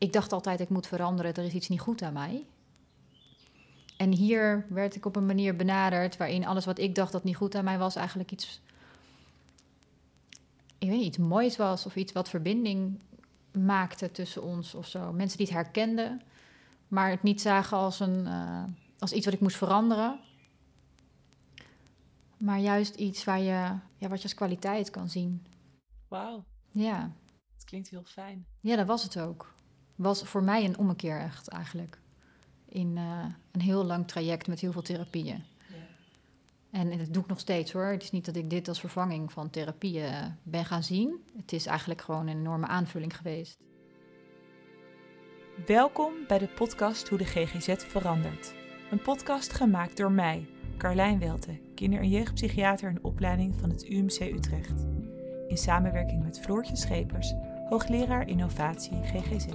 ik dacht altijd, ik moet veranderen, er is iets niet goed aan mij. En hier werd ik op een manier benaderd waarin alles wat ik dacht dat niet goed aan mij was, eigenlijk iets, ik weet niet, iets moois was of iets wat verbinding maakte tussen ons of zo. Mensen die het herkenden, maar het niet zagen als, een, uh, als iets wat ik moest veranderen. Maar juist iets waar je, ja, wat je als kwaliteit kan zien. Wauw. Ja. Het klinkt heel fijn. Ja, dat was het ook. Was voor mij een ommekeer echt eigenlijk. In uh, een heel lang traject met heel veel therapieën. Ja. En dat doe ik nog steeds hoor. Het is niet dat ik dit als vervanging van therapieën ben gaan zien. Het is eigenlijk gewoon een enorme aanvulling geweest. Welkom bij de podcast Hoe de GGZ verandert. Een podcast gemaakt door mij, Carlijn Welte, kinder- en jeugdpsychiater in opleiding van het UMC Utrecht. In samenwerking met Floortje Schepers, hoogleraar innovatie GGZ.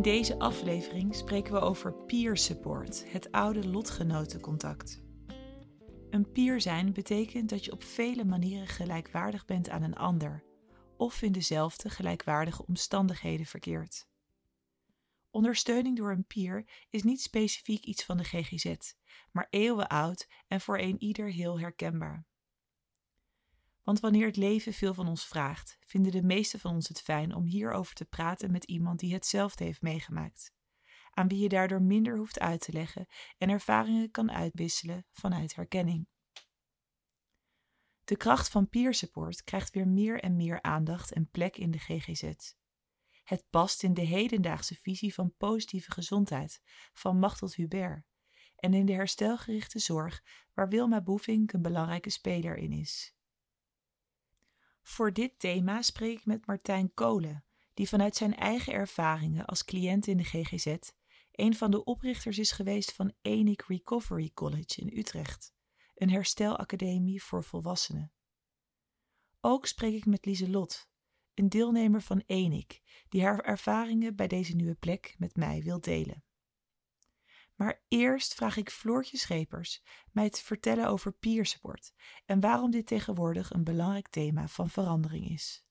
In deze aflevering spreken we over peer support, het oude lotgenotencontact. Een peer zijn betekent dat je op vele manieren gelijkwaardig bent aan een ander, of in dezelfde gelijkwaardige omstandigheden verkeert. Ondersteuning door een peer is niet specifiek iets van de GGZ, maar eeuwen oud en voor een ieder heel herkenbaar. Want wanneer het leven veel van ons vraagt, vinden de meesten van ons het fijn om hierover te praten met iemand die hetzelfde heeft meegemaakt, aan wie je daardoor minder hoeft uit te leggen en ervaringen kan uitwisselen vanuit herkenning. De kracht van peer support krijgt weer meer en meer aandacht en plek in de GGZ. Het past in de hedendaagse visie van positieve gezondheid van Machteld Hubert en in de herstelgerichte zorg waar Wilma Boevink een belangrijke speler in is. Voor dit thema spreek ik met Martijn Kolen, die vanuit zijn eigen ervaringen als cliënt in de GGZ een van de oprichters is geweest van ENIC Recovery College in Utrecht, een herstelacademie voor volwassenen. Ook spreek ik met Lieselot, een deelnemer van ENIC, die haar ervaringen bij deze nieuwe plek met mij wil delen. Maar eerst vraag ik Floortje Schepers mij te vertellen over peer support en waarom dit tegenwoordig een belangrijk thema van verandering is.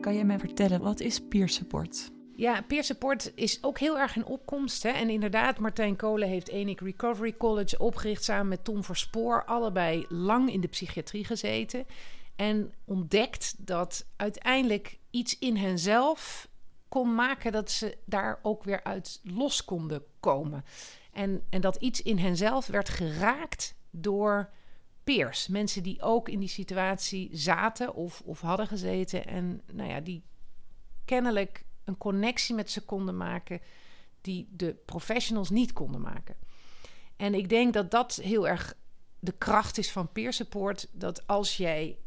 Kan jij mij vertellen, wat is peer support? Ja, peer support is ook heel erg in opkomst. Hè? En inderdaad, Martijn Kolen heeft Enik Recovery College opgericht samen met Tom Verspoor. Allebei lang in de psychiatrie gezeten. En ontdekt dat uiteindelijk iets in henzelf kon maken dat ze daar ook weer uit los konden komen. En, en dat iets in henzelf werd geraakt door peers. Mensen die ook in die situatie zaten of, of hadden gezeten. En nou ja, die kennelijk een connectie met ze konden maken die de professionals niet konden maken. En ik denk dat dat heel erg de kracht is van peer support. Dat als jij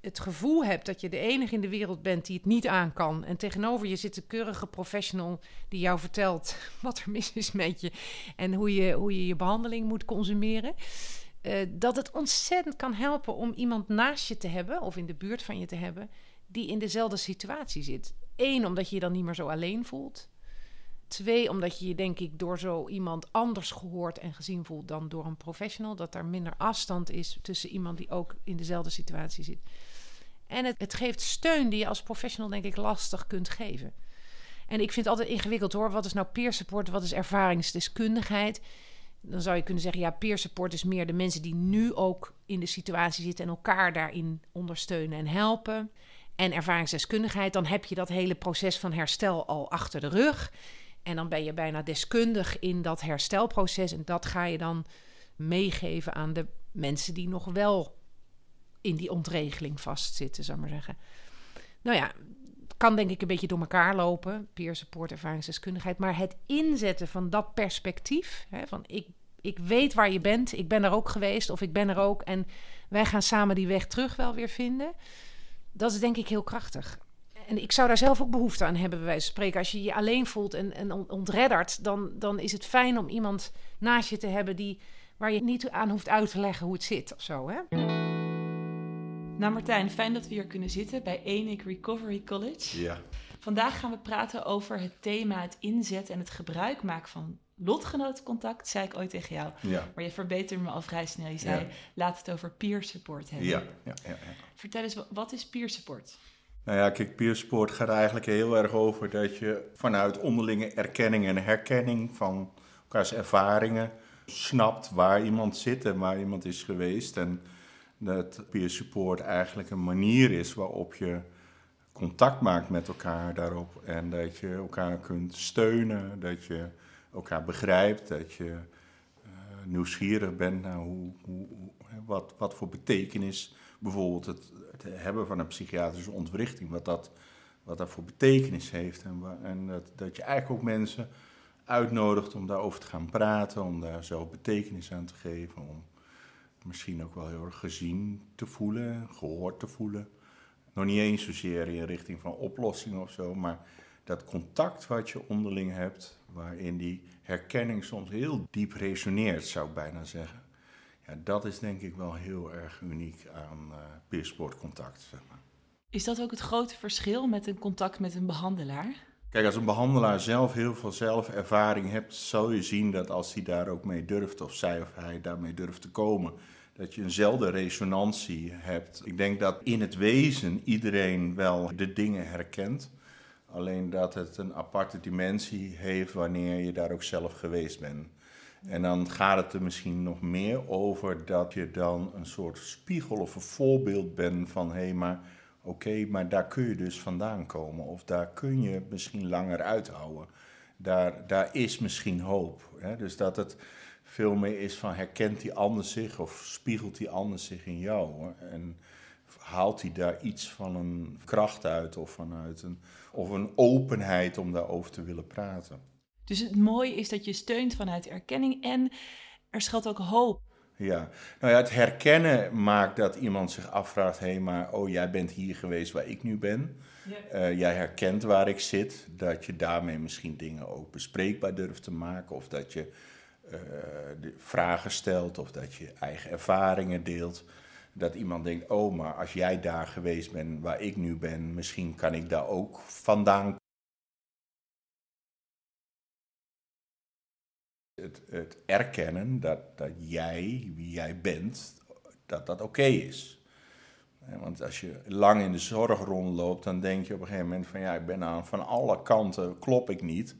het gevoel hebt dat je de enige in de wereld bent die het niet aan kan. En tegenover je zit een keurige professional die jou vertelt wat er mis is met je en hoe je hoe je, je behandeling moet consumeren. Uh, dat het ontzettend kan helpen om iemand naast je te hebben of in de buurt van je te hebben die in dezelfde situatie zit. Eén, omdat je je dan niet meer zo alleen voelt. Twee, omdat je je denk ik door zo iemand anders gehoord en gezien voelt dan door een professional. Dat er minder afstand is tussen iemand die ook in dezelfde situatie zit. En het, het geeft steun die je als professional denk ik lastig kunt geven. En ik vind het altijd ingewikkeld hoor. Wat is nou peer support? Wat is ervaringsdeskundigheid? Dan zou je kunnen zeggen, ja, peer support is meer de mensen die nu ook in de situatie zitten en elkaar daarin ondersteunen en helpen. En ervaringsdeskundigheid, dan heb je dat hele proces van herstel al achter de rug. En dan ben je bijna deskundig in dat herstelproces. En dat ga je dan meegeven aan de mensen die nog wel in die ontregeling vastzitten, zou ik maar zeggen. Nou ja, kan denk ik een beetje door elkaar lopen, peer support, ervaringsdeskundigheid. Maar het inzetten van dat perspectief, hè, van ik, ik weet waar je bent, ik ben er ook geweest of ik ben er ook en wij gaan samen die weg terug wel weer vinden. Dat is denk ik heel krachtig. En ik zou daar zelf ook behoefte aan hebben, bij wijze van spreken. Als je je alleen voelt en, en ontredderd, dan, dan is het fijn om iemand naast je te hebben die, waar je niet aan hoeft uit te leggen hoe het zit of zo. Hè? Nou Martijn, fijn dat we hier kunnen zitten bij Enik Recovery College. Ja. Vandaag gaan we praten over het thema het inzetten en het gebruik maken van lotgenotencontact, zei ik ooit tegen jou. Ja. Maar je verbeterde me al vrij snel. Je zei, laat het over peer support hebben. Ja, ja, ja, ja. Vertel eens, wat is peer support? Nou ja, kijk, peer support gaat eigenlijk heel erg over dat je vanuit onderlinge erkenning en herkenning van elkaars ervaringen snapt waar iemand zit en waar iemand is geweest. En dat peer support eigenlijk een manier is waarop je contact maakt met elkaar daarop. En dat je elkaar kunt steunen, dat je elkaar begrijpt, dat je uh, nieuwsgierig bent naar hoe, hoe, wat, wat voor betekenis bijvoorbeeld het, het, hebben van een psychiatrische ontwrichting, wat dat, wat dat voor betekenis heeft. En, en dat, dat je eigenlijk ook mensen uitnodigt om daarover te gaan praten, om daar zo betekenis aan te geven, om misschien ook wel heel erg gezien te voelen, gehoord te voelen. Nog niet eens zozeer in richting van oplossingen of zo, maar dat contact wat je onderling hebt, waarin die herkenning soms heel diep resoneert, zou ik bijna zeggen. Ja, dat is denk ik wel heel erg uniek aan uh, peersportcontact. Zeg maar. Is dat ook het grote verschil met een contact met een behandelaar? Kijk, als een behandelaar zelf heel veel zelfervaring hebt, zal je zien dat als hij daar ook mee durft, of zij of hij daarmee durft te komen, dat je eenzelfde resonantie hebt. Ik denk dat in het wezen iedereen wel de dingen herkent. Alleen dat het een aparte dimensie heeft wanneer je daar ook zelf geweest bent. En dan gaat het er misschien nog meer over dat je dan een soort spiegel of een voorbeeld bent van hé, hey, maar oké, maar daar kun je dus vandaan komen. Of daar kun je misschien langer uithouden. Daar, daar is misschien hoop. Hè? Dus dat het veel meer is van herkent die ander zich of spiegelt die ander zich in jou? En haalt hij daar iets van een kracht uit of vanuit een, of een openheid om daarover te willen praten? Dus het mooie is dat je steunt vanuit erkenning en er schuilt ook hoop. Ja, nou ja, het herkennen maakt dat iemand zich afvraagt: hé, hey, maar oh, jij bent hier geweest waar ik nu ben. Ja. Uh, jij herkent waar ik zit. Dat je daarmee misschien dingen ook bespreekbaar durft te maken. Of dat je uh, vragen stelt of dat je eigen ervaringen deelt. Dat iemand denkt, oh, maar als jij daar geweest bent waar ik nu ben, misschien kan ik daar ook vandaan. Het, het erkennen dat, dat jij, wie jij bent, dat dat oké is. Want als je lang in de zorg rondloopt, dan denk je op een gegeven moment van ja, ik ben aan van alle kanten, klop ik niet.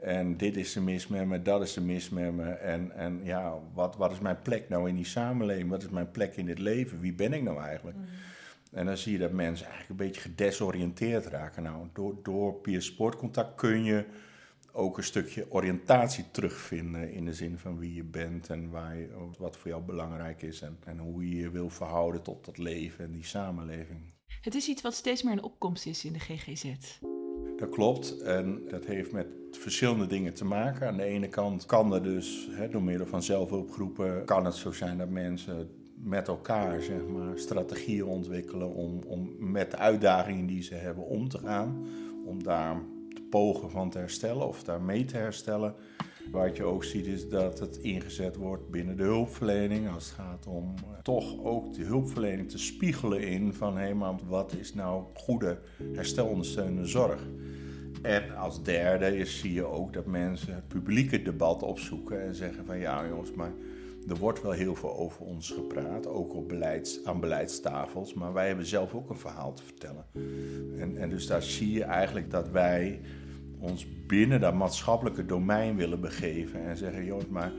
En dit is de mis met me, dat is de mis met me. En, en ja, wat, wat is mijn plek nou in die samenleving? Wat is mijn plek in dit leven? Wie ben ik nou eigenlijk? Mhm. En dan zie je dat mensen eigenlijk een beetje gedesoriënteerd raken. Nou, door, door peer sportcontact kun je ook een stukje oriëntatie terugvinden in de zin van wie je bent en waar je, wat voor jou belangrijk is en, en hoe je je wil verhouden tot dat leven en die samenleving. Het is iets wat steeds meer een opkomst is in de GGZ. Dat klopt. En dat heeft met verschillende dingen te maken. Aan de ene kant kan er dus, door middel van zelfhulpgroepen, kan het zo zijn dat mensen met elkaar zeg maar, strategieën ontwikkelen om, om met de uitdagingen die ze hebben om te gaan. Om daar pogen van te herstellen of daar mee te herstellen. Wat je ook ziet is dat het ingezet wordt binnen de hulpverlening. Als het gaat om eh, toch ook de hulpverlening te spiegelen in van hé, maar wat is nou goede herstelondersteunende zorg? En als derde is, zie je ook dat mensen het publieke debat opzoeken en zeggen van ja jongens, maar er wordt wel heel veel over ons gepraat, ook op beleids, aan beleidstafels, maar wij hebben zelf ook een verhaal te vertellen. En, en dus daar zie je eigenlijk dat wij ons binnen dat maatschappelijke domein willen begeven en zeggen, jongens, maar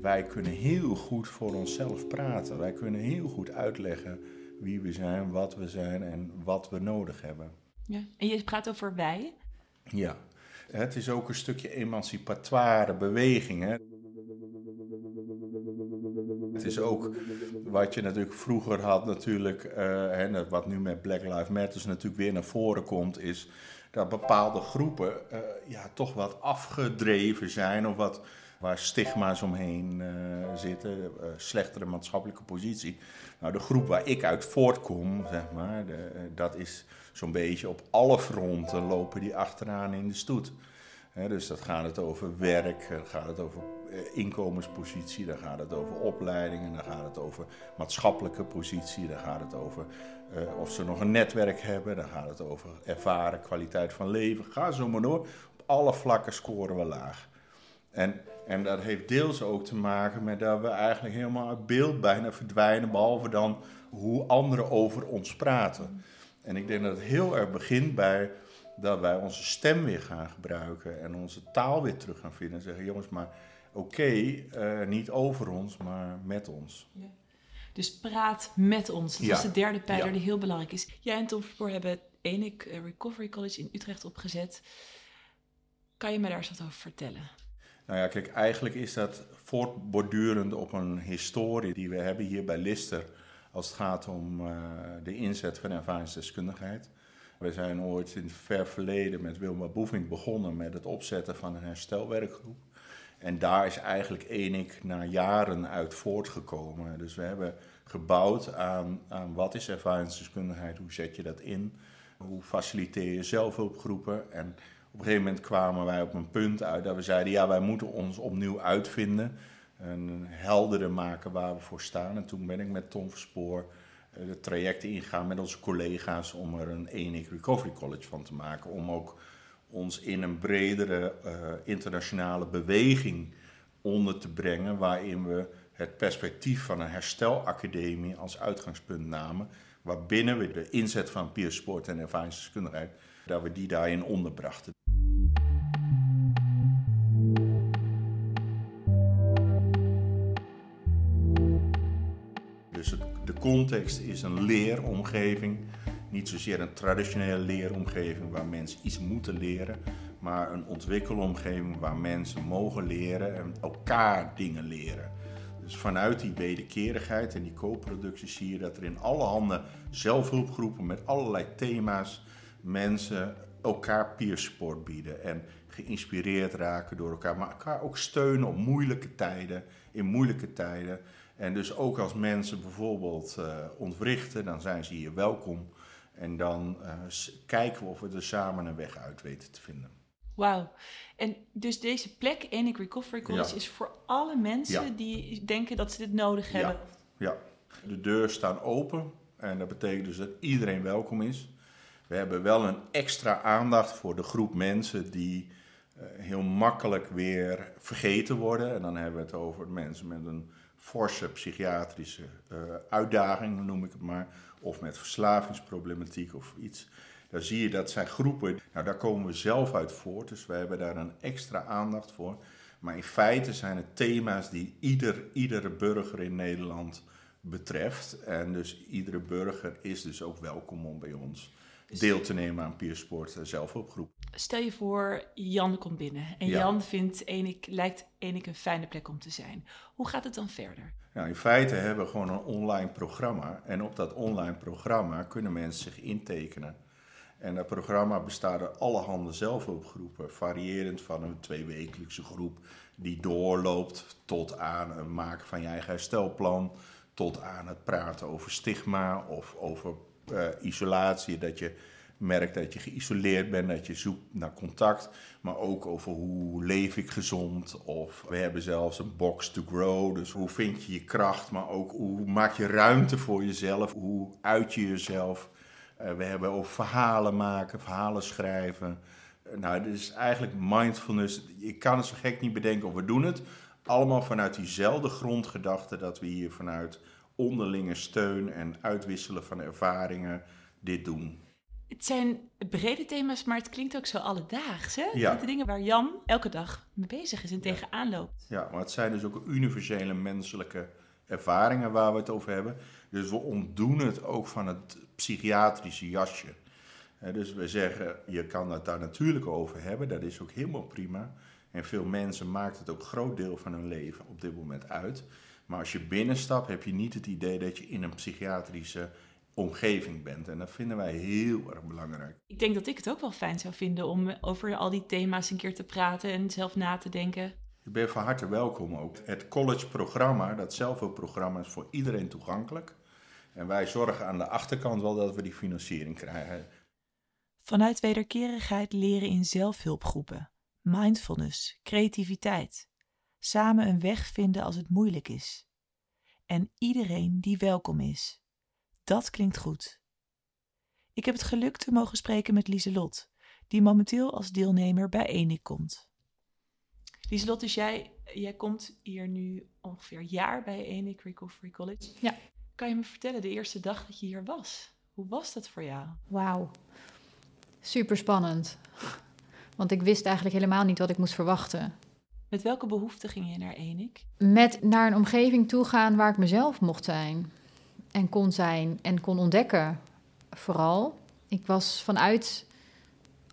wij kunnen heel goed voor onszelf praten. Wij kunnen heel goed uitleggen wie we zijn, wat we zijn en wat we nodig hebben. Ja. En je praat over wij? Ja, het is ook een stukje emancipatoire beweging. Hè? Is ook wat je natuurlijk vroeger had, natuurlijk, en wat nu met Black Lives Matter natuurlijk weer naar voren komt, is dat bepaalde groepen uh, ja, toch wat afgedreven zijn of wat, waar stigma's omheen uh, zitten, slechtere maatschappelijke positie. Nou, de groep waar ik uit voortkom, zeg maar, de, dat is zo'n beetje op alle fronten lopen die achteraan in de stoet. dus dat gaat het over werk, gaat het over inkomenspositie, dan gaat het over opleidingen, dan gaat het over maatschappelijke positie, dan gaat het over of ze nog een netwerk hebben, dan gaat het over ervaren, kwaliteit van leven. Ga zo maar door. Op alle vlakken scoren we laag. En, en dat heeft deels ook te maken met dat we eigenlijk helemaal uit beeld bijna verdwijnen, behalve dan hoe anderen over ons praten. En ik denk dat het heel erg begint bij dat wij onze stem weer gaan gebruiken en onze taal weer terug gaan vinden. En zeggen, jongens, maar oké, eh, niet over ons, maar met ons. Ja. Dus praat met ons. Dat is de derde pijler die heel belangrijk is. Jij en Tom Verpoor hebben Enik eh, Recovery College in Utrecht opgezet. Kan je me daar eens wat over vertellen? Nou ja, kijk, eigenlijk is dat voortbordurend op een historie die we hebben hier bij Lister als het gaat om uh, de inzet van ervaringsdeskundigheid. We zijn ooit in het ver verleden met Wilma Boeving begonnen met het opzetten van een herstelwerkgroep. En daar is eigenlijk Enik na jaren uit voortgekomen. Dus we hebben gebouwd aan, aan wat is ervaringsdeskundigheid, hoe zet je dat in, hoe faciliteer je zelfhulpgroepen en op een gegeven moment kwamen wij op een punt uit dat we zeiden: ja, wij moeten ons opnieuw uitvinden. En helderder maken waar we voor staan. En toen ben ik met Tom Verspoor uh, de trajecten ingegaan met onze collega's om er een ENIC Recovery College van te maken. Om ook ons in een bredere uh, internationale beweging onder te brengen, waarin we het perspectief van een herstelacademie als uitgangspunt namen, waarbinnen we de inzet van peersport en ervaringsdeskundigheid, dat we die daarin onderbrachten. Dus de context is een leeromgeving. Niet zozeer een traditionele leeromgeving waar mensen iets moeten leren, maar een ontwikkelomgeving waar mensen mogen leren en elkaar dingen leren. Dus vanuit die wederkerigheid en die co-productie zie je dat er in alle handen zelfhulpgroepen met allerlei thema's mensen elkaar peersport bieden en geïnspireerd raken door elkaar, maar elkaar ook steunen op moeilijke tijden, in moeilijke tijden. En dus ook als mensen bijvoorbeeld uh, ontwrichten, dan zijn ze hier welkom. En dan uh, kijken we of we er samen een weg uit weten te vinden. Wauw. En dus deze plek, Enik Recovery College, is voor alle mensen die denken dat ze dit nodig hebben? Ja. ja, de deuren staan open. En dat betekent dus dat iedereen welkom is. We hebben wel een extra aandacht voor de groep mensen die uh, heel makkelijk weer vergeten worden. En dan hebben we het over mensen met een forse psychiatrische uh, uitdaging, noem ik het maar. Of met verslavingsproblematiek of iets. Daar zie je dat zijn groepen, nou daar komen we zelf uit voort. Dus we hebben daar een extra aandacht voor. Maar in feite zijn het thema's die ieder, iedere burger in Nederland betreft. En dus iedere burger is dus ook welkom om bij ons dus- deel te nemen aan Peersport zelfhulpgroep. Stel je voor, Jan komt binnen en Jan vindt Enik, lijkt Enik een fijne plek om te zijn. Hoe gaat het dan verder? Nou, in feite hebben we gewoon een online programma. En op dat online programma kunnen mensen zich intekenen. En dat programma bestaat uit allerhande zelfhulpgroepen, variërend van een tweewekelijkse groep die doorloopt tot aan het maken van je eigen herstelplan, tot aan het praten over stigma of over uh, isolatie, dat je merkt dat je geïsoleerd bent, dat je zoekt naar contact, maar ook over hoe leef ik gezond. Of we hebben zelfs een box to grow, dus hoe vind je je kracht, maar ook hoe maak je ruimte voor jezelf, hoe uit je jezelf. Uh, we hebben over verhalen maken, verhalen schrijven. Uh, nou, dit is eigenlijk mindfulness. Ik kan het zo gek niet bedenken of we doen het. Allemaal vanuit diezelfde grondgedachte dat we hier vanuit onderlinge steun en uitwisselen van ervaringen dit doen. Het zijn brede thema's, maar het klinkt ook zo alledaags. Hè? Ja. De dingen waar Jan elke dag mee bezig is en tegenaan loopt. Ja, maar het zijn dus ook universele menselijke ervaringen waar we het over hebben. Dus we ontdoen het ook van het psychiatrische jasje. Dus we zeggen, je kan het daar natuurlijk over hebben, dat is ook helemaal prima. En veel mensen maakt het ook groot deel van hun leven op dit moment uit. Maar als je binnenstapt, heb je niet het idee dat je in een psychiatrische omgeving bent. En dat vinden wij heel erg belangrijk. Ik denk dat ik het ook wel fijn zou vinden om over al die thema's een keer te praten en zelf na te denken. Je bent van harte welkom ook. Het college-programma, dat zelfhulpprogramma, is voor iedereen toegankelijk. En wij zorgen aan de achterkant wel dat we die financiering krijgen. Vanuit wederkerigheid leren in zelfhulpgroepen, mindfulness, creativiteit. Samen een weg vinden als het moeilijk is. En iedereen die welkom is. Dat klinkt goed. Ik heb het geluk te mogen spreken met Lieselot, die momenteel als deelnemer bij ENIC komt. Lieselot, dus jij, jij komt hier nu ongeveer een jaar bij ENIC Recovery College. Ja. Kan je me vertellen de eerste dag dat je hier was? Hoe was dat voor jou? Wauw. Super spannend. Want ik wist eigenlijk helemaal niet wat ik moest verwachten. Met welke behoeften ging je naar ENIC? Met naar een omgeving toe gaan waar ik mezelf mocht zijn. En kon zijn en kon ontdekken. Vooral. Ik was vanuit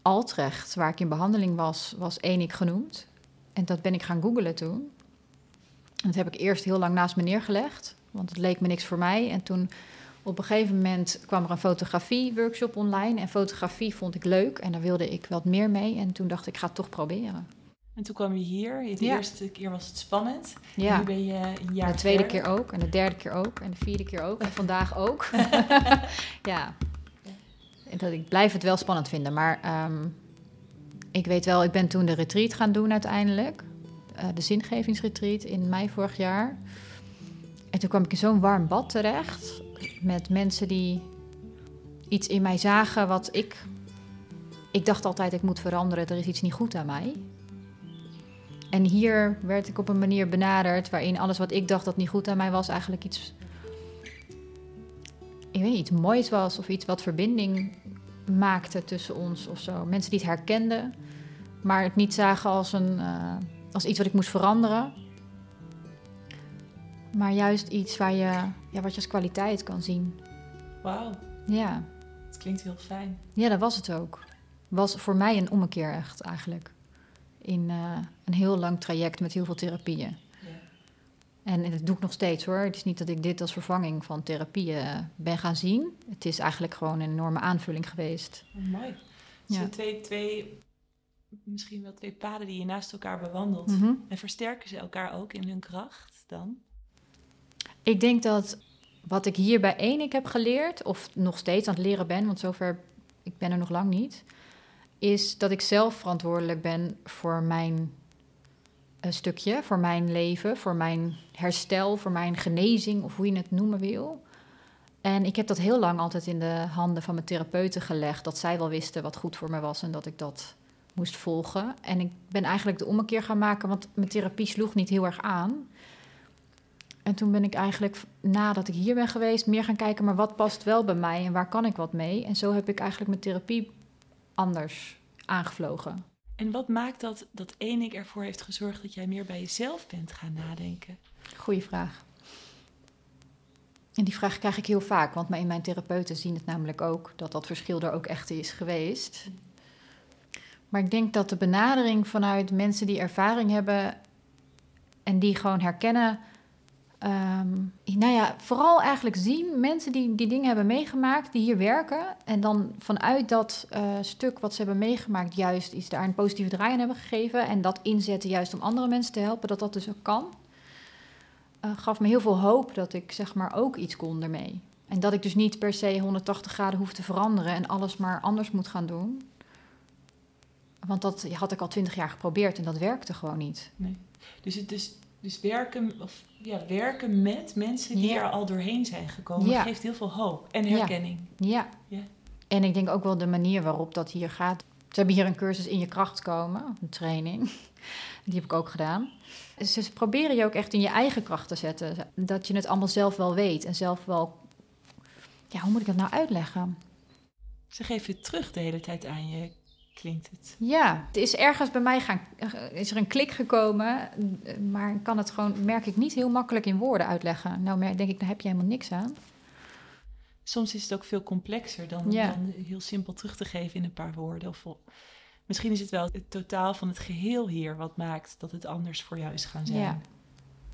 Altrecht, waar ik in behandeling was, was ENIC genoemd. En dat ben ik gaan googlen toen. En dat heb ik eerst heel lang naast me neergelegd. Want het leek me niks voor mij. En toen op een gegeven moment kwam er een fotografie-workshop online. En fotografie vond ik leuk en daar wilde ik wat meer mee. En toen dacht ik, ik ga het toch proberen. En toen kwam je hier. De Ja. eerste keer was het spannend. En Ja, nu ben je een jaar de tweede verder. keer ook. En de derde keer ook. En de vierde keer ook. En vandaag ook. ja. En dat, ik blijf het wel spannend vinden. Maar ehm, ik weet wel, ik ben toen de retreat gaan doen uiteindelijk. Eh, de zingevingsretreat in mei vorig jaar. En toen kwam ik in zo'n warm bad terecht. Met mensen die iets in mij zagen wat ik... Ik dacht altijd, ik moet veranderen. Er is iets niet goed aan mij. En hier werd ik op een manier benaderd waarin alles wat ik dacht dat niet goed aan mij was, eigenlijk iets. Ik weet niet, iets moois was of iets wat verbinding maakte tussen ons of zo. Mensen die het herkenden, maar het niet zagen als, een, eh, als iets wat ik moest veranderen. Maar juist iets waar je, ja, wat je als kwaliteit kan zien. Wauw, Ja. het klinkt heel fijn. Ja, dat was het ook. Was voor mij een ommekeer echt eigenlijk. In eh, een heel lang traject met heel veel therapieën. Ja. En dat doe ik nog steeds hoor. Het is niet dat ik dit als vervanging van therapieën eh, ben gaan zien. Het is eigenlijk gewoon een enorme aanvulling geweest. Oh, mooi. Het Ja. zijn twee, twee, misschien wel twee paden die je naast elkaar bewandelt. Mhm. En versterken ze elkaar ook in hun kracht dan? Ik denk dat wat ik hier bij Enik heb geleerd, of nog steeds aan het leren ben, want zover, ik ben er nog lang niet, is dat ik zelf verantwoordelijk ben voor mijn eh, stukje, voor mijn leven, voor mijn herstel, voor mijn genezing, of hoe je het noemen wil. En ik heb dat heel lang altijd in de handen van mijn therapeuten gelegd, dat zij wel wisten wat goed voor me was en dat ik dat moest volgen. En ik ben eigenlijk de ommekeer gaan maken, want mijn therapie sloeg niet heel erg aan. En toen ben ik eigenlijk, nadat ik hier ben geweest, meer gaan kijken, maar wat past wel bij mij en waar kan ik wat mee? En zo heb ik eigenlijk mijn therapie anders aangevlogen. En wat maakt dat dat Enik ervoor heeft gezorgd dat jij meer bij jezelf bent gaan nadenken? Goeie vraag. En die vraag krijg ik heel vaak, want in mijn therapeuten zien het namelijk ook dat dat verschil er ook echt is geweest. Maar ik denk dat de benadering vanuit mensen die ervaring hebben en die gewoon herkennen. Ehm, nou ja, vooral eigenlijk zien mensen die die dingen hebben meegemaakt, die hier werken. En dan vanuit dat eh, stuk wat ze hebben meegemaakt, juist iets daar een positieve draai aan hebben gegeven. En dat inzetten juist om andere mensen te helpen, dat dat dus ook kan. eh, gaf me heel veel hoop dat ik zeg maar ook iets kon ermee. En dat ik dus niet per se 180 graden hoef te veranderen en alles maar anders moet gaan doen. Want dat had ik al twintig jaar geprobeerd en dat werkte gewoon niet. Dus, het, dus, dus werken, of, ja, werken met mensen die Ja. er al doorheen zijn gekomen, Ja. geeft heel veel hoop en herkenning. Ja. Ja. En ik denk ook wel de manier waarop dat hier gaat. Ze hebben hier een cursus in je kracht komen, een training. Die heb ik ook gedaan. Ze proberen je ook echt in je eigen kracht te zetten. Dat je het allemaal zelf wel weet en zelf wel. Ja, hoe moet ik dat nou uitleggen? Ze geven het terug de hele tijd aan je, klinkt het. Ja, het is ergens bij mij gaan, is er een klik gekomen, maar ik kan het gewoon, merk ik, niet heel makkelijk in woorden uitleggen. Nou, denk ik, daar heb je helemaal niks aan. Soms is het ook veel complexer dan, Ja. dan heel simpel terug te geven in een paar woorden. Of misschien is het wel het totaal van het geheel hier wat maakt dat het anders voor jou is gaan zijn. Ja.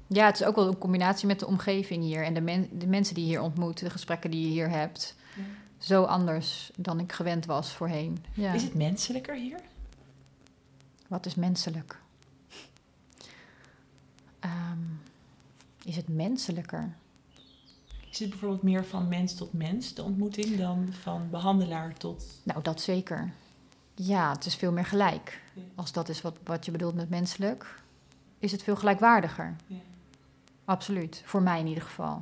Ja, het is ook wel een combinatie met de omgeving hier en de, men- de mensen die je hier ontmoet, de gesprekken die je hier hebt. Ja. Zo anders dan ik gewend was voorheen. Ja. Is het menselijker hier? Wat is menselijk? Ehm, is het menselijker? Is het bijvoorbeeld meer van mens tot mens, de ontmoeting, dan van behandelaar tot... Nou, dat zeker. Ja, het is veel meer gelijk. Ja. Als dat is wat, wat je bedoelt met menselijk, is het veel gelijkwaardiger. Ja. Absoluut, voor mij in ieder geval.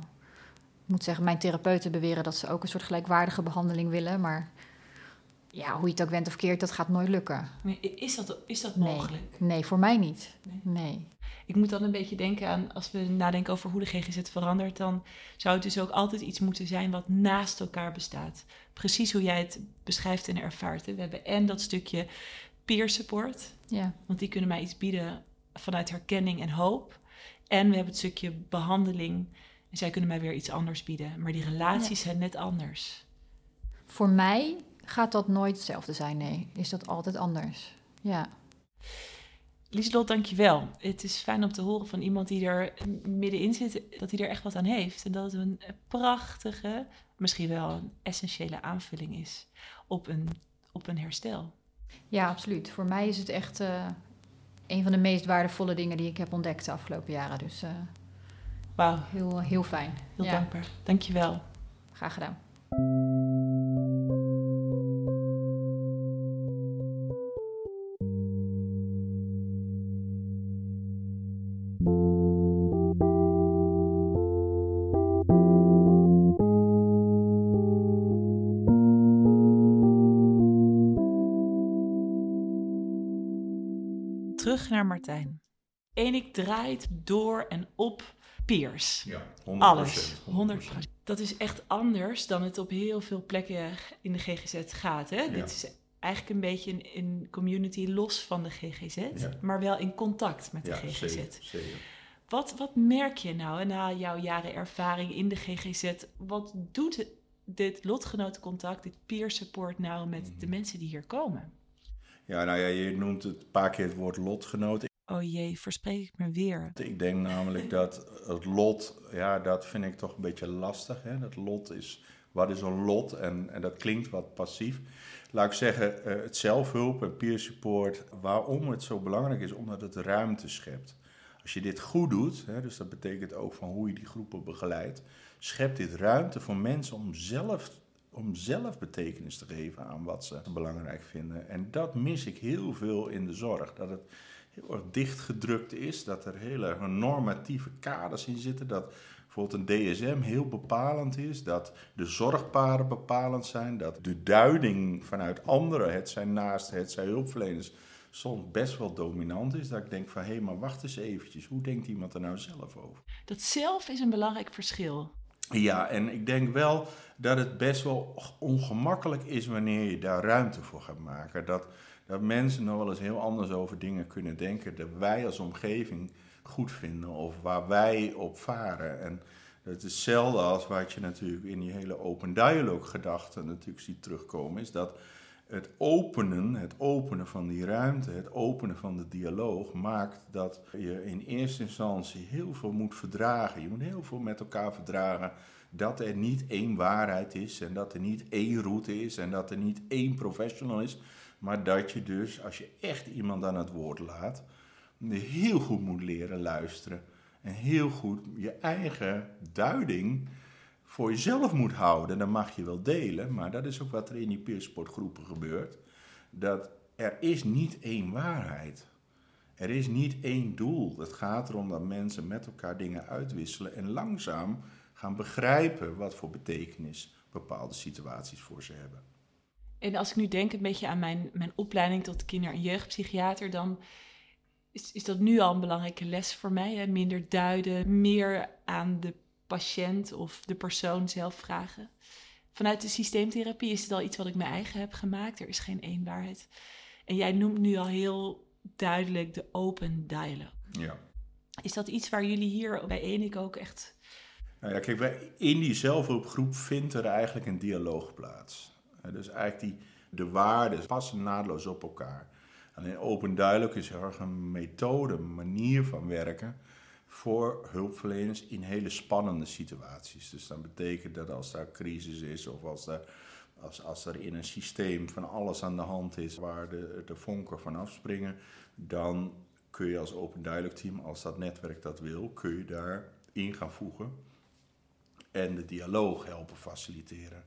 Ik moet zeggen, mijn therapeuten beweren dat ze ook een soort gelijkwaardige behandeling willen, maar ja, hoe je het ook went of keert, dat gaat nooit lukken. Nee, is, dat, is dat Nee. mogelijk? Nee, voor mij niet. Nee. Nee. Ik moet dan een beetje denken aan, als we nadenken over hoe de GGZ verandert, dan zou het dus ook altijd iets moeten zijn wat naast elkaar bestaat. Precies hoe jij het beschrijft en ervaart. Hè. We hebben en dat stukje peer support, Ja, want die kunnen mij iets bieden vanuit herkenning en hoop. En we hebben het stukje behandeling en zij kunnen mij weer iets anders bieden. Maar die relaties zijn net anders. voor mij gaat dat nooit hetzelfde zijn. Nee, is dat altijd anders. Ja. Lieslot, dankjewel. Het is fijn om te horen van iemand die er middenin zit, dat hij er echt wat aan heeft. En dat het een prachtige, misschien wel een essentiële aanvulling is op een, op een herstel. Ja, absoluut. Voor mij is het echt eh, een van de meest waardevolle dingen die ik heb ontdekt de afgelopen jaren. Dus eh, Wauw, heel, heel fijn. heel Ja, dankbaar. Dankjewel. Graag gedaan. Terug naar Martijn. Enik draait door en op peers. Ja, 100%. Alles. 100%. Dat is echt anders dan het op heel veel plekken in de GGZ gaat. Hè? Ja. Dit is eigenlijk een beetje een, een community los van de GGZ, Ja. maar wel in contact met de Ja, GGZ. zeker, zeker. Wat, wat merk je nou na jouw jaren ervaring in de GGZ? Wat doet dit lotgenotencontact, dit peer support nou met Mhm. de mensen die hier komen? Ja, nou ja, je noemt het een paar keer het woord lotgenoot. Oh jee, verspreek ik me weer. Ik denk namelijk dat het lot, ja, dat vind ik toch een beetje lastig. Hè? Dat lot is, wat is een lot? En, en dat klinkt wat passief. Laat ik zeggen, eh, het zelfhulp en peer support, waarom het zo belangrijk is, omdat het ruimte schept. Als je dit goed doet, hè, dus dat betekent ook van hoe je die groepen begeleidt, schept dit ruimte voor mensen om zelf, om zelf betekenis te geven aan wat ze belangrijk vinden. En dat mis ik heel veel in de zorg. Dat het heel erg dichtgedrukt is, dat er hele normatieve kaders in zitten, dat bijvoorbeeld een DSM heel bepalend is, dat de zorgpaden bepalend zijn, dat de duiding vanuit anderen, het zijn naast, het zijn hulpverleners, soms best wel dominant is. Dat ik denk van, hé, maar wacht eens eventjes, hoe denkt iemand er nou zelf over? Dat zelf is een belangrijk verschil. Ja, en ik denk wel dat het best wel ongemakkelijk is wanneer je daar ruimte voor gaat maken. Dat, dat mensen nog wel eens heel anders over dingen kunnen denken. Dat wij als omgeving goed vinden of waar wij op varen. En het is hetzelfde als wat je natuurlijk in die hele open dialogue gedachte natuurlijk ziet terugkomen. Is dat het openen, het openen van die ruimte, het openen van de dialoog maakt dat je in eerste instantie heel veel moet verdragen. Je moet heel veel met elkaar verdragen dat er niet één waarheid is en dat er niet één route is en dat er niet één professional is. Maar dat je dus, als je echt iemand aan het woord laat, heel goed moet leren luisteren. En heel goed je eigen duiding voor jezelf moet houden. Dan mag je wel delen, maar dat is ook wat er in die peersportgroepen gebeurt. Dat er is niet één waarheid. Er is niet één doel. Het gaat erom dat mensen met elkaar dingen uitwisselen en langzaam gaan begrijpen wat voor betekenis bepaalde situaties voor ze hebben. En als ik nu denk een beetje aan mijn, mijn opleiding tot kinder- en jeugdpsychiater, dan is, is dat nu al een belangrijke les voor mij. Hè? Minder duiden, meer aan de patiënt of de persoon zelf vragen. Vanuit de systeemtherapie is het al iets wat ik mijn eigen heb gemaakt. Er is geen één waarheid. En jij noemt nu al heel duidelijk de open dialogue. Ja. Is dat iets waar jullie hier bij Enik ook echt... Nou ja, kijk, in die zelfhulpgroep vindt er eigenlijk een dialoog plaats. Dus eigenlijk die, de waarden passen naadloos op elkaar. Alleen open duidelijk is erg een methode, een manier van werken voor hulpverleners in hele spannende situaties. Dus dat betekent dat als daar crisis is of als er, als, als er in een systeem van alles aan de hand is waar de, de vonken van afspringen, dan kun je als open dialogue team, als dat netwerk dat wil, kun je daar in gaan voegen en de dialoog helpen faciliteren.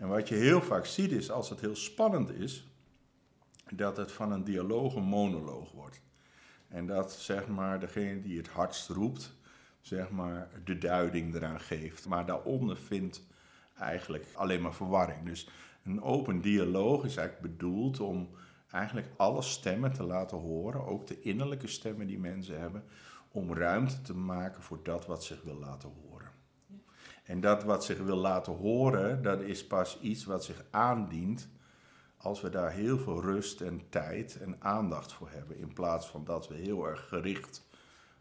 En wat je heel vaak ziet is, als het heel spannend is, dat het van een dialoog een monoloog wordt. En dat zeg maar degene die het hardst roept, zeg maar de duiding eraan geeft. Maar daaronder vindt eigenlijk alleen maar verwarring. Dus een open dialoog is eigenlijk bedoeld om eigenlijk alle stemmen te laten horen, ook de innerlijke stemmen die mensen hebben, om ruimte te maken voor dat wat zich wil laten horen. En dat wat zich wil laten horen, dat is pas iets wat zich aandient als we daar heel veel rust en tijd en aandacht voor hebben, in plaats van dat we heel erg gericht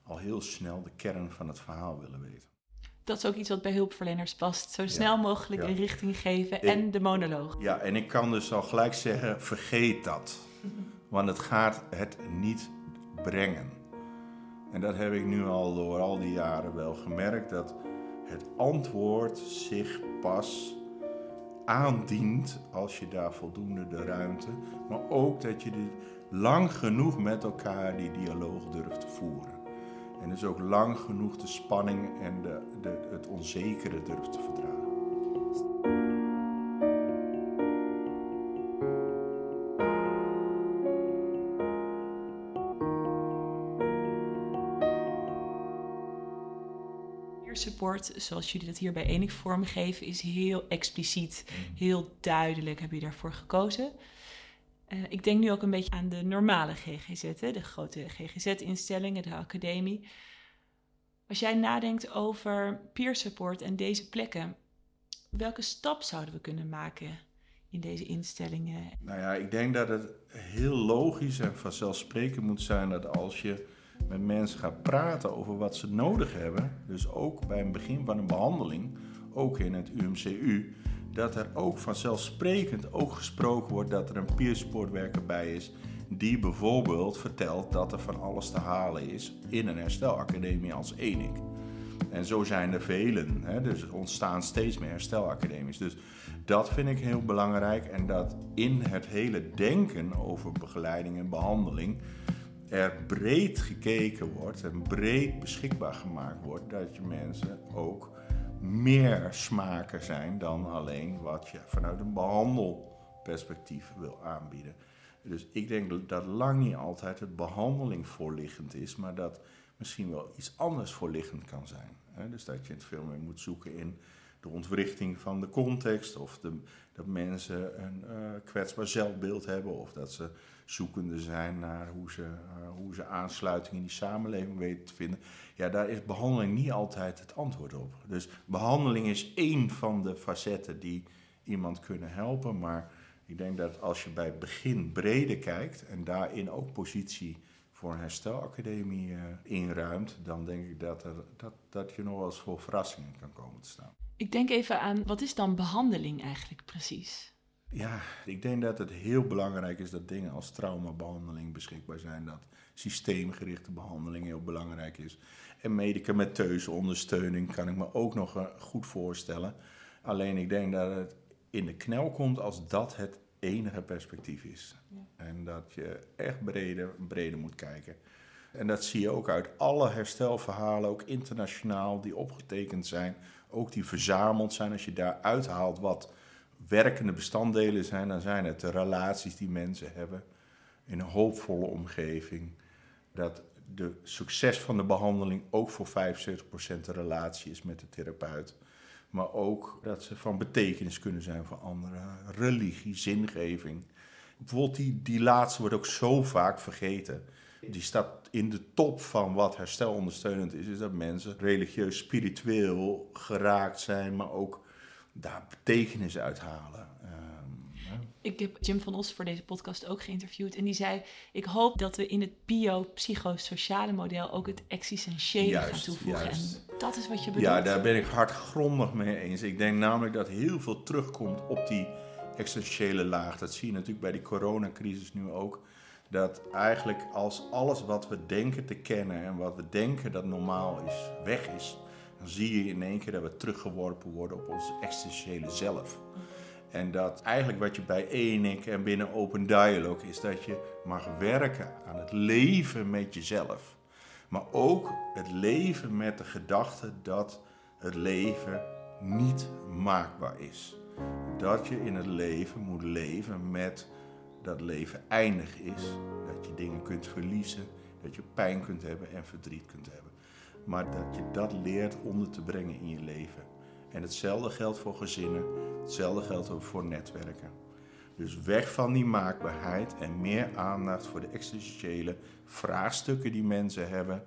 al heel snel de kern van het verhaal willen weten. Dat is ook iets wat bij hulpverleners past. Zo snel mogelijk een richting geven en de monoloog. Ja, en ik kan dus al gelijk zeggen, vergeet dat. Want het gaat het niet brengen. En dat heb ik nu al door al die jaren wel gemerkt, dat het antwoord zich pas aandient als je daar voldoende de ruimte, maar ook dat je die lang genoeg met elkaar die dialoog durft te voeren. En dus ook lang genoeg de spanning en de, de, het onzekere durft te verdragen. Support, zoals jullie dat hier bij Enik vormgeven, is heel expliciet, mm. heel duidelijk heb je daarvoor gekozen. Uh, ik denk nu ook een beetje aan de normale GGZ, hè, de grote GGZ-instellingen, de academie. Als jij nadenkt over peer support en deze plekken, welke stap zouden we kunnen maken in deze instellingen? Nou ja, ik denk dat het heel logisch en vanzelfsprekend moet zijn dat als je met mensen gaat praten over wat ze nodig hebben, dus ook bij het begin van een behandeling, ook in het UMCU, dat er ook vanzelfsprekend ook gesproken wordt dat er een peersportwerker bij is die bijvoorbeeld vertelt dat er van alles te halen is in een herstelacademie als Enik. En zo zijn er velen. Hè? Dus er ontstaan steeds meer herstelacademies. Dus dat vind ik heel belangrijk. En dat in het hele denken over begeleiding en behandeling er breed gekeken wordt en breed beschikbaar gemaakt wordt, dat je mensen ook meer smaken zijn dan alleen wat je vanuit een behandelperspectief wil aanbieden. Dus ik denk dat lang niet altijd het behandeling voorliggend is, maar dat misschien wel iets anders voorliggend kan zijn. Dus dat je het veel meer moet zoeken in de ontwrichting van de context, of de, dat mensen een uh, kwetsbaar zelfbeeld hebben, of dat ze zoekende zijn naar hoe ze, uh, hoe ze aansluiting in die samenleving weten te vinden. Ja, daar is behandeling niet altijd het antwoord op. Dus behandeling is één van de facetten die iemand kunnen helpen, maar ik denk dat als je bij het begin breder kijkt en daarin ook positie voor een herstelacademie uh, inruimt, dan denk ik dat, er, dat, dat je nog wel eens voor verrassingen kan komen te staan. Ik denk even aan, wat is dan behandeling eigenlijk precies? Ja, ik denk dat het heel belangrijk is dat dingen als traumabehandeling beschikbaar zijn. Dat systeemgerichte behandeling heel belangrijk is. En medicamenteuze ondersteuning kan ik me ook nog eh, goed voorstellen. Alleen ik denk dat het in de knel komt als dat het enige perspectief is. En dat je echt breder, breder moet kijken. En dat zie je ook uit alle herstelverhalen, ook internationaal, die opgetekend zijn. Ook die verzameld zijn. Als je daar uithaalt wat werkende bestanddelen zijn, dan zijn het de relaties die mensen hebben in een hoopvolle omgeving. Dat de succes van de behandeling ook voor 75% de relatie is met de therapeut. Maar ook dat ze van betekenis kunnen zijn voor anderen. Religie, zingeving. Bijvoorbeeld die, die laatste wordt ook zo vaak vergeten. Die staat in de top van wat herstelondersteunend is. Is dat mensen religieus, spiritueel geraakt zijn, maar ook daar betekenis uithalen. Ehm, ik heb Jim van Os voor deze podcast ook geïnterviewd. En die zei: Ik hoop dat we in het bio-psychosociale model ook het existentiële gaan toevoegen. Juist. En dat is wat je bedoelt. Ja, daar ben ik hardgrondig mee eens. Ik denk namelijk dat heel veel terugkomt op die existentiële laag. Dat zie je natuurlijk bij die coronacrisis nu ook. Dat eigenlijk als alles wat we denken te kennen en wat we denken dat normaal is, weg is dan zie je in één keer dat we teruggeworpen worden op ons existentiële zelf. En dat eigenlijk wat je bij ENIC en binnen Open Dialogue is dat je mag werken aan het leven met jezelf. Maar ook het leven met de gedachte dat het leven niet maakbaar is. Dat je in het leven moet leven met dat leven eindig is. Dat je dingen kunt verliezen, dat je pijn kunt hebben en verdriet kunt hebben. Maar dat je dat leert onder te brengen in je leven. En hetzelfde geldt voor gezinnen, hetzelfde geldt ook voor netwerken. Dus weg van die maakbaarheid en meer aandacht voor de existentiële vraagstukken die mensen hebben,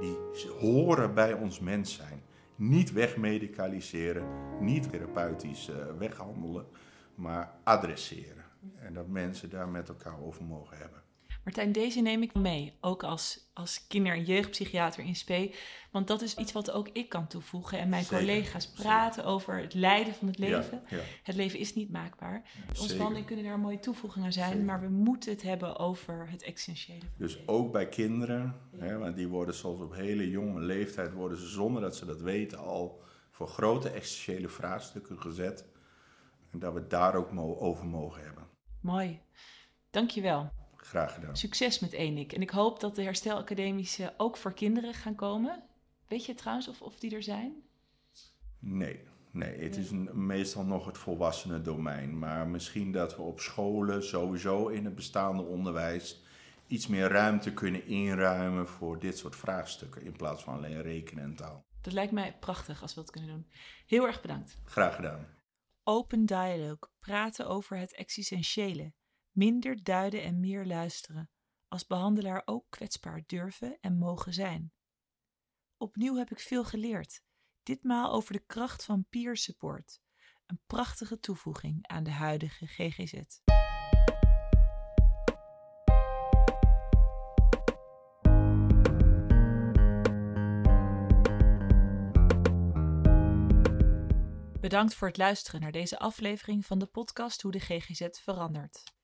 die horen bij ons mens zijn. Niet wegmedicaliseren, niet therapeutisch uh, weghandelen, maar adresseren. En dat mensen daar met elkaar over mogen hebben. Martijn, deze neem ik mee, ook als, als kinder- en jeugdpsychiater in SP. Want dat is iets wat ook ik kan toevoegen en mijn collega's praten over het lijden van het leven. Het leven is niet maakbaar. Behandelingen kunnen daar een mooie toevoeging aan zijn, maar we moeten het hebben over het essentiële. Dus ook bij kinderen, hè, want die worden soms op hele jonge leeftijd, worden ze zonder dat ze dat weten al voor grote essentiële vraagstukken gezet. En dat we daar ook over mogen hebben. Mooi. Dankjewel. Graag gedaan. Succes met Enik. En ik hoop dat de herstelacademies ook voor kinderen gaan komen. Weet je trouwens of, of die er zijn? Nee, nee. Het is een, meestal nog het volwassenen domein. Maar misschien dat we op scholen sowieso in het bestaande onderwijs iets meer ruimte kunnen inruimen voor dit soort vraagstukken in plaats van alleen rekenen en taal. Dat lijkt mij prachtig als we dat kunnen doen. Heel erg bedankt. Graag gedaan. Open dialogue, praten over het existentiële minder duiden en meer luisteren, als behandelaar ook kwetsbaar durven en mogen zijn. Opnieuw heb ik veel geleerd, ditmaal over de kracht van peer support, een prachtige toevoeging aan de huidige GGZ. Bedankt voor het luisteren naar deze aflevering van de podcast Hoe de GGZ verandert.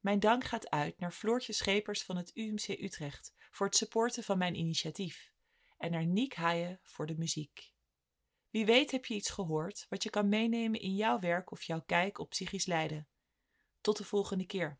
Mijn dank gaat uit naar Floortje Schepers van het UMC Utrecht voor het supporten van mijn initiatief en naar Niek Haaien voor de muziek. Wie weet heb je iets gehoord wat je kan meenemen in jouw werk of jouw kijk op psychisch lijden. Tot de volgende keer.